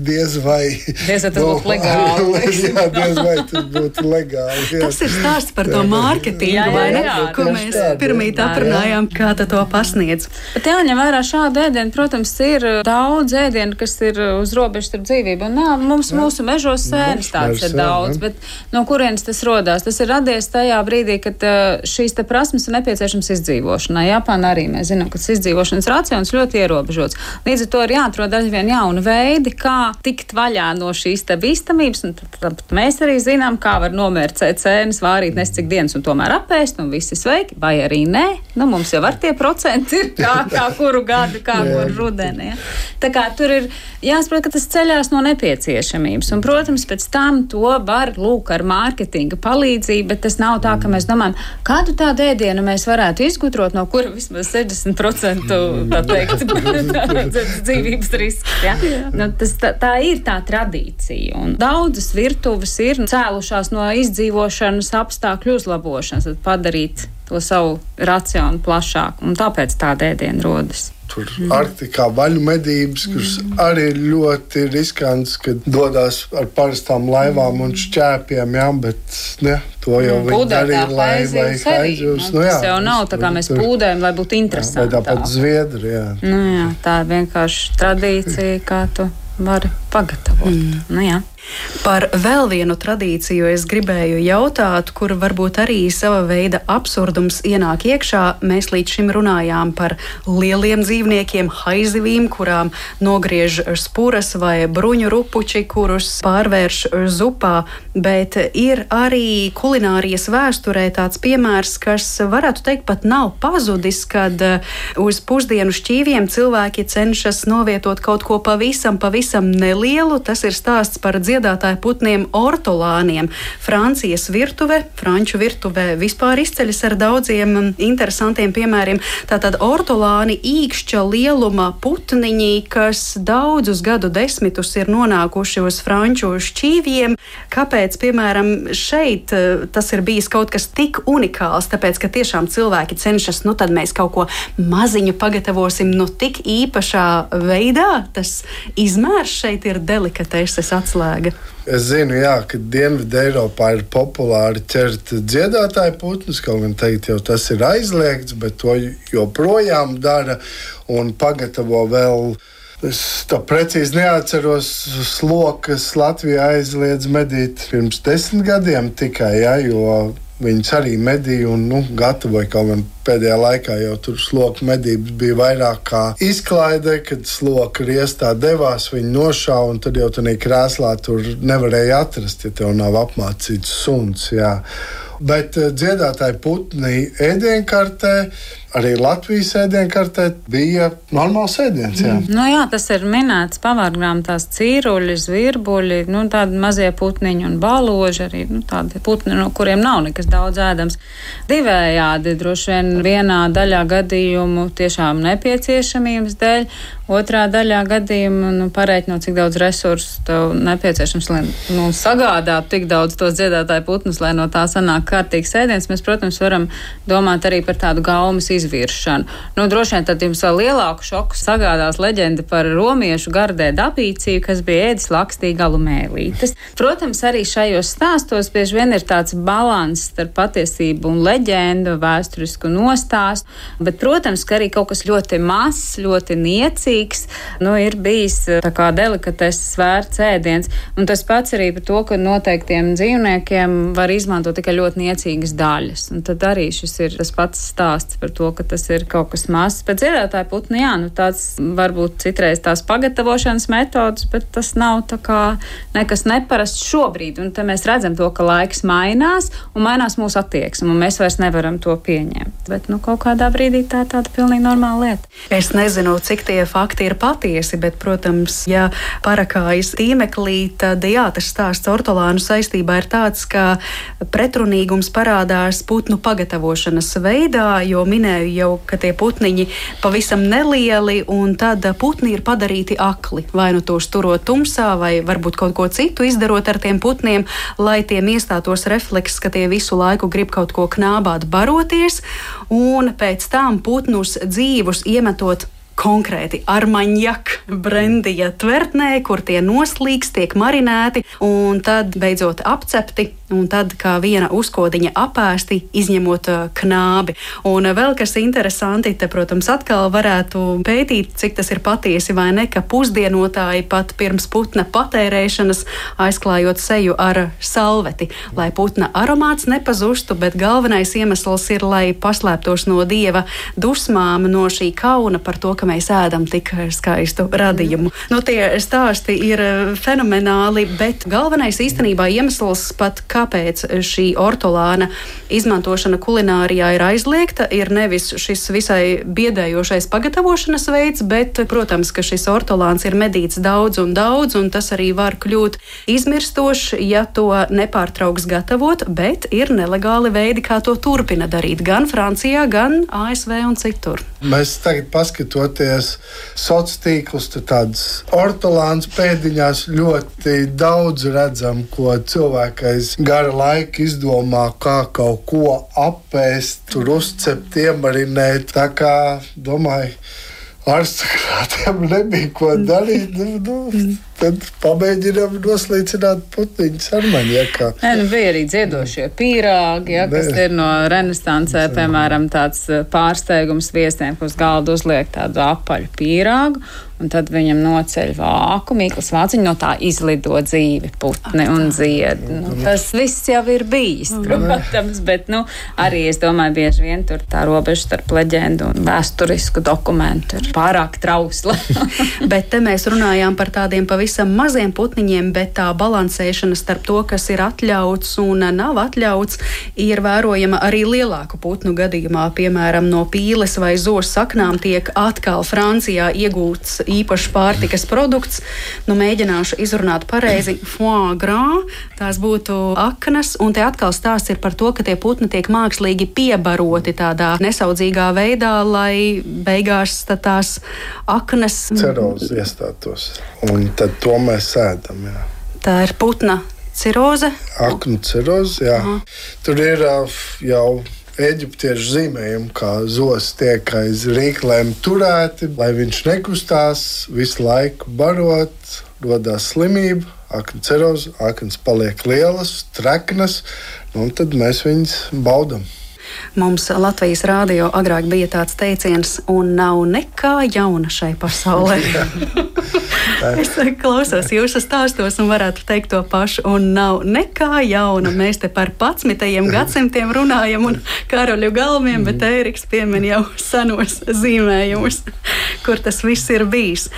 diez vai. Diez vai tas nu, būtu legāli. <laughs> jā, diez vai tas būtu legāli. Jā. Tas ir stāsts par to mārketingu, jā, jā, jā, jā, ko mēs pirmīt aprunājām, kā to pasniedz. Bet jāņem vērā šādu ēdienu, protams, ir daudz ēdienu, kas ir uz robežas starp dzīvību un nāvi. Mums jā. mūsu mežos sēnes tāds ir daudz, bet no kurienes tas rodās? Tas ir radies tajā brīdī, kad uh, šīs prasmes ir nepieciešamas izdzīvošanai. Japānā arī mēs zinām, ka tas izdzīvošanas racions ļoti ierobežots. Līdz ar to ir jāatrod aizvien jauni veidi, kā tikt vaļā no šīs bīstamības. Tad mēs arī zinām, kā var nomērcēt cēnas, vārīt nes cik dienas un tomēr apēst, un visi sveiki, vai arī nē. Nu, mums jau ar tie procenti ir kā, kā kuru gadu, kā kuru rudeni. Ja? Tā kā tur ir jāsaprot, ka tas ceļās no nepieciešamības. Un, protams, pēc tam to var lūk ar mārketinga palīdzību, bet tas nav tā, ka mēs domājam, Kādu tādu ēdienu mēs varētu izgudrot, no kura vismaz 60% teikt, <laughs> dzīvības risks? Ja? Nu, tas, tā, tā ir tā tradīcija. Un daudzas virtuves ir cēlušās no izdzīvošanas apstākļu uzlabošanas, padarīt to savu racionu plašāku. Tāpēc tāda ēdiena rodas. Tur mm. Arktikā vaļu medības, kuras mm. arī ir ļoti riskantas, kad dodas ar parastām laivām un šķēpiem, jā, bet ne, to jau mm. viņi darīja, lai aizjūs. Nu, jā, tas jau nav tā kā mēs pūdējam, lai būtu interesanti. Tāpat Zviedri, jā. Nu, jā. Tā ir vienkārši tradīcija, kā tu vari pagatavot. Mm. Nu, jā. Par vēl vienu tradīciju es gribēju jautāt, kur varbūt arī sava veida absurdums ienāk iekšā. Mēs līdz šim runājām par lieliem dzīvniekiem, haizivīm, kurām nogriež spuras vai bruņu rupuči, kurus pārvērš zupā, bet ir arī kulinārijas vēsturē tāds piemērs, kas varētu teikt pat nav pazudis, kad uh, uz pusdienu šķīviem cilvēki cenšas novietot kaut ko pavisam, pavisam nelielu. Tas ir stāsts par dziedātāju putniem ortolāniem. Francijas virtuve, franču virtuvē vispār izceļas ar daudziem interesantiem piemēriem. Tātad ortolāni īkšķa lieluma putniņi, kas daudzus gadu desmitus ir nonākuši uz franču šķīviem. Kāpēc, piemēram, šeit eh, tas ir bijis kaut kas tik unikāls? Tāpēc, ka tiešām cilvēki cenšas, nu tad mēs kaut ko maziņu pagatavosim, nu tik īpašā veidā. Tas izmērs šeit ir delikateses atslēga. Es zinu, jā, ka Dienvidē Eiropā ir populāri ķert dziedātāju putnus. Kaut gan teikt, jau tas ir aizliegts, bet to joprojām dara un pagatavo vēl. Es tā precīzi neatceros, slokas Latvijā aizliedz medīt pirms desmit gadiem tikai, ja, jo viņas arī medīja un nu, gatavoja kaut gan pēdējā laikā jau tur sloku medības bija vairāk kā izklaide, kad sloka riestā devās, viņi nošāva, un tad jau tādā krēslā tur nevarēja atrast, ja tev nav apmācīts suns. Jā. Bet eh, dziedātāji putni ēdienkartē arī Latvijas ēdienkartē bija normāls ēdiens. Jā. Mm. Nu, jā, tas ir minēts pavārgrāmatās cīruļi, zvirbuļi, nu, tādi mazie putniņi un baloži, arī nu, tādi putni, no kuriem nav nekas daudz ēdams. Divējādi droši vien vienā daļā gadījumu tiešām nepieciešamības dēļ, otrā daļā gadījumā nu, pareiķinot, cik daudz resursu tev nepieciešams, lai nu, sagādātu tik daudz tos dziedātāju putnus, lai no tā sanāk kārtīgs ēdiens. Mēs, protams, varam domāt arī par tādu gaumas izvēli izviršanu. Nu, droši vien tad jums vēl lielāku šoku sagādās leģenda par romiešu gardē dabīciju, kas bija ēdis lakstī galu mēlītes. Protams, arī šajos stāstos bieži vien ir tāds balans starp patiesību un leģendu, vēsturisku nostāstu, bet, protams, ka arī kaut kas ļoti mazs, ļoti niecīgs, nu, ir bijis tā kā delikateses vērts ēdiens. Un tas pats arī par to, ka noteiktiem dzīvniekiem var izmantot tikai ļoti niecīgas daļas. Un tad arī šis ir tas pats stāsts par to, ka tas ir kaut kas mazs. Bet dziedātāja putni, jā, nu tāds varbūt citreiz tās pagatavošanas metodas, bet tas nav tā kā nekas neparasts šobrīd. Un te mēs redzam to, ka laiks mainās un mainās mūsu attieksme, un mēs vairs nevaram to pieņemt. Bet, nu, kaut kādā brīdī tā ir tāda pilnīgi normāla lieta. Es nezinu, cik tie fakti ir patiesi, bet, protams, ja parakājas tīmeklī, tad jā, tas stāsts ortolānu saistībā ir tāds, ka pretrunīgums parādās putnu pagatavošanas veidā, jo minēja minēju jau, ka tie putniņi pavisam nelieli, un tad putni ir padarīti akli. Vai nu tos turot tumsā, vai varbūt kaut ko citu izdarot ar tiem putniem, lai tiem iestātos refleks, ka tie visu laiku grib kaut ko knābāt, baroties, un pēc tam putnus dzīvus iemetot konkrēti armaņģa brendija tvertnē, kur tie noslīgs, tiek marinēti un tad beidzot apcepti un tad kā viena uzkodiņa apēsti, izņemot knābi. Un vēl kas interesanti, te, protams, atkal varētu pētīt, cik tas ir patiesi vai ne, ka pusdienotāji pat pirms putna patērēšanas aizklājot seju ar salveti, lai putna aromāts nepazustu, bet galvenais iemesls ir, lai paslēptos no dieva dusmām, no šī kauna par to, ka mēs ēdam tik skaistu radījumu. Nu, tie stāsti ir fenomenāli, bet galvenais īstenībā iemesls pat, kā kāpēc šī ortolāna izmantošana kulinārijā ir aizliegta, ir nevis šis visai biedējošais pagatavošanas veids, bet, protams, ka šis ortolāns ir medīts daudz un daudz, un tas arī var kļūt izmirstošs, ja to nepārtrauks gatavot, bet ir nelegāli veidi, kā to turpina darīt gan Francijā, gan ASV un citur. Mēs tagad paskatoties sociālos tīklus, tad tādas ortolāns pēdiņās ļoti daudz redzam, ko cilvēkais gara laika izdomā, kā kaut ko apēst, tur uzcept, iemarinēt. Tā kā domāju, aristokrātiem <laughs> nebija ko darīt. Nu, nu, tad pamēģinām noslīcināt putniņus ar maņiekā. Nē, nu bija arī dziedošie pīrāgi, ja, kas Nē. ir no renesansē, piemēram, tāds eh, pārsteigums viesiem, kas galdu uzliek tādu apaļu pīrāgu un tad viņam noceļ vāku. Mīkls Vāciņš no tā izlido dzīvi, putni un zied. Nu, tas viss jau ir bijis, protams, bet nu, arī es domāju, bieži vien tur tā robeža starp leģendu un vēsturisku dokumentu ir pārāk trausla. <laughs> bet te mēs runājām par tādiem pavisam maziem putniņiem, bet tā balansēšana starp to, kas ir atļauts un nav atļauts, ir vērojama arī lielāku putnu gadījumā. Piemēram, no pīles vai zosu saknām tiek atkal Francijā iegūts īpašs pārtikas produkts. Nu, mēģināšu izrunāt pareizi. Foie gras, tās būtu aknas, un te atkal stāsts ir par to, ka tie putni tiek mākslīgi piebaroti tādā nesaudzīgā veidā, lai beigās tās aknas. Cerozi iestātos, un tad to mēs sēdam. Jā. Tā ir putna ciroze. Aknu ciroze, jā. Aha. Tur ir jau eģiptiešu zīmējumu, kā zos tiek aiz rīklēm turēti, lai viņš nekustās, visu laiku barot, rodas slimība, akna ceroza, aknas paliek lielas, treknas, nu, un tad mēs viņus baudām. Mums Latvijas rādio agrāk bija tāds teiciens, un nav nekā jauna šai pasaulē. <laughs> es klausos jūsu stāstos un varētu teikt to pašu, un nav nekā jauna. Mēs te par 11. gadsimtiem runājam un karaļu galviem, bet Ēriks piemin jau senos zīmējumus, kur tas viss ir bijis.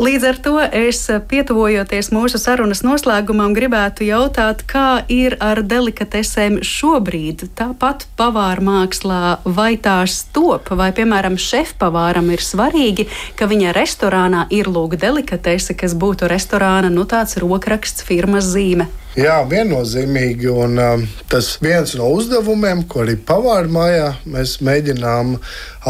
Līdz ar to es pietuvojoties mūsu sarunas noslēgumam gribētu jautāt, kā ir ar delikatesēm šobrīd. Tāpat pavāra mākslā, vai tās top, vai, piemēram, šefpavāram ir svarīgi, ka viņa restorānā ir lūk delikatese, kas būtu restorāna, nu tāds rokraksts firmas zīme. Jā, viennozīmīgi. Un, um, tas viens no uzdevumiem, ko arī pavāra mājā, mēs mēģinām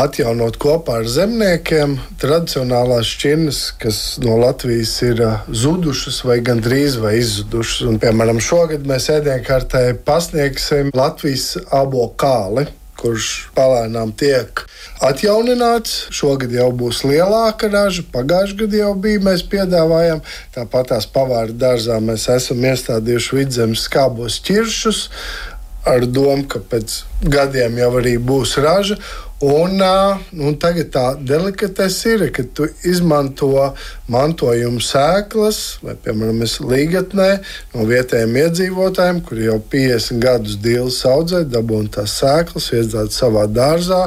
atjaunot kopā ar zemniekiem tradicionālās šķirnes, kas no Latvijas ir uh, zudušas vai gandrīz vai izzudušas. Un, piemēram, šogad mēs ēdienkartē pasniegsim Latvijas abo kāli kurš palēnām tiek atjaunināts. Šogad jau būs lielāka raža, pagājušajā gadā jau bija. Mēs piedāvājam, tāpat tās pavāra dārzā mēs esam iestādījuši vidzemes skābos ķiršus ar domu, ka pēc gadiem jau arī būs raža. Un, un tagad tā delikatese ir, ka tu izmanto mantojuma sēklas, vai, piemēram, līgatnē no vietējiem iedzīvotājiem, kuri jau 50 gadus dīles audzē, dabūna tās sēklas, iedzīvot savā dārzā.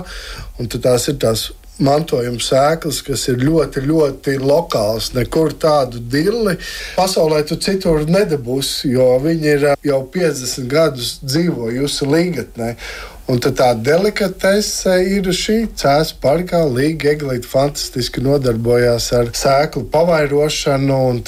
Tās ir tās mantojuma sēklas, kas ir ļoti, ļoti lokāls. Nekur tādu dilli pasaulē tu citur nedabūsi, jo viņi ir jau 50 gadus dzīvojusi līgatnē. Un tā delikatese ir šī cēlā parkā. Līga Eglīte fantastiski nodarbojās ar sēklu pavairošanu, un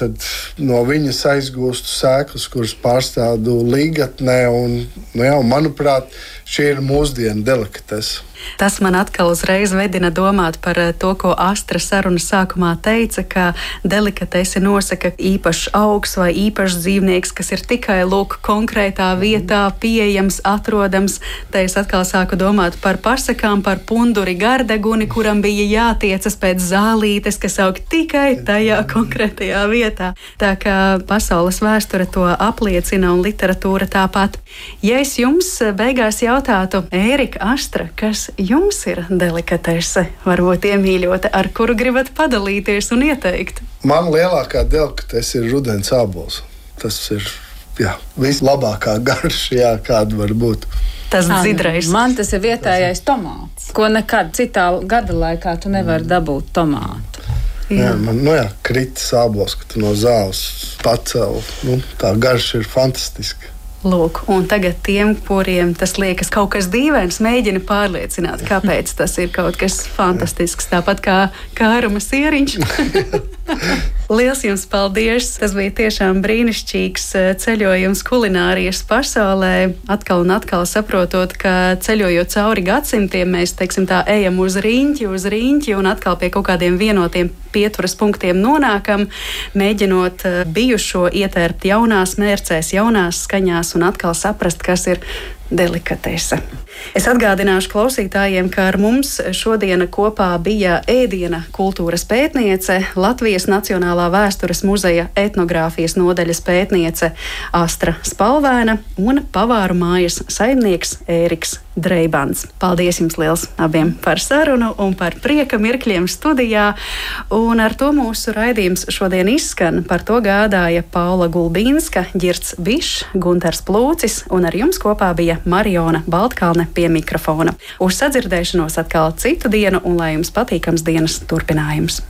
no viņas aizgūstu sēklas, kuras pārstādu līgatnē. Un, nu jā, manuprāt, šī ir mūsdienu delikatese. Tas man atkal uzreiz vedina domāt par eh, to, ko Astra sarunas sākumā teica, ka delikatese nosaka īpašs augs vai īpašs dzīvnieks, kas ir tikai lūk konkrētā vietā pieejams, atrodams. Te es atkal sāku domāt par pasakām, par punduri gardeguni, kuram bija jātiecas pēc zālītes, kas aug tikai tajā konkrētajā vietā. Tā kā pasaules vēsture to apliecina un literatūra tāpat. Ja es jums beigās jautātu, Ērika Astra, kas jums ir delikatese, varbūt iemīļota, ar kuru gribat padalīties un ieteikt? Man lielākā delikatese ir rudens ābols. Tas ir jā, vislabākā garša, <laughs> kāda var būt. Tas dzidrais. Man tas ir vietējais tomāts, ko nekad citā gada laikā tu nevari mm. dabūt tomātu. Jā, jā man nu jā, krita sābols, ka tu no zāles pacēli. Nu, tā garša ir fantastiska. Lūk, un tagad tiem, kuriem tas liekas kaut kas dīvains, mēģina pārliecināt, kāpēc tas ir kaut kas fantastisks. Tāpat kā kāruma sieriņš. <laughs> Lielas jums paldies! Tas bija tiešām brīnišķīgs eh, ceļojums kulinārijas pasaulē. Atkal un atkal saprotot, ka ceļojot cauri gadsimtiem, mēs teiksim, tā, ejam uz rīņķi, uz rīņķi un atkal pie kaut kādiem vienotiem pieturas punktiem nonākam, mēģinot eh, bijušo ietērpt jaunās mērcēs, jaunās skaņās un atkal saprast, kas ir delikatese. Es atgādināšu klausītājiem, ka ar mums šodien kopā bija ēdiena kultūras pētniece, Latvijas Nacionālā vēstures muzeja etnogrāfijas nodaļas pētniece Astra Spalvēna un pavāru mājas saimnieks Ēriks Dreibans. Paldies jums liels abiem par sarunu un par prieka mirkļiem studijā. Un ar to mūsu raidījums šodien izskan. Par to gādāja Paula Gulbīnska, Girts Bišs, Gunters Plūcis un ar jums kopā bija Mariona Baltkalne pie mikrofona. Uz sadzirdēšanos atkal citu dienu un lai jums patīkams dienas turpinājums!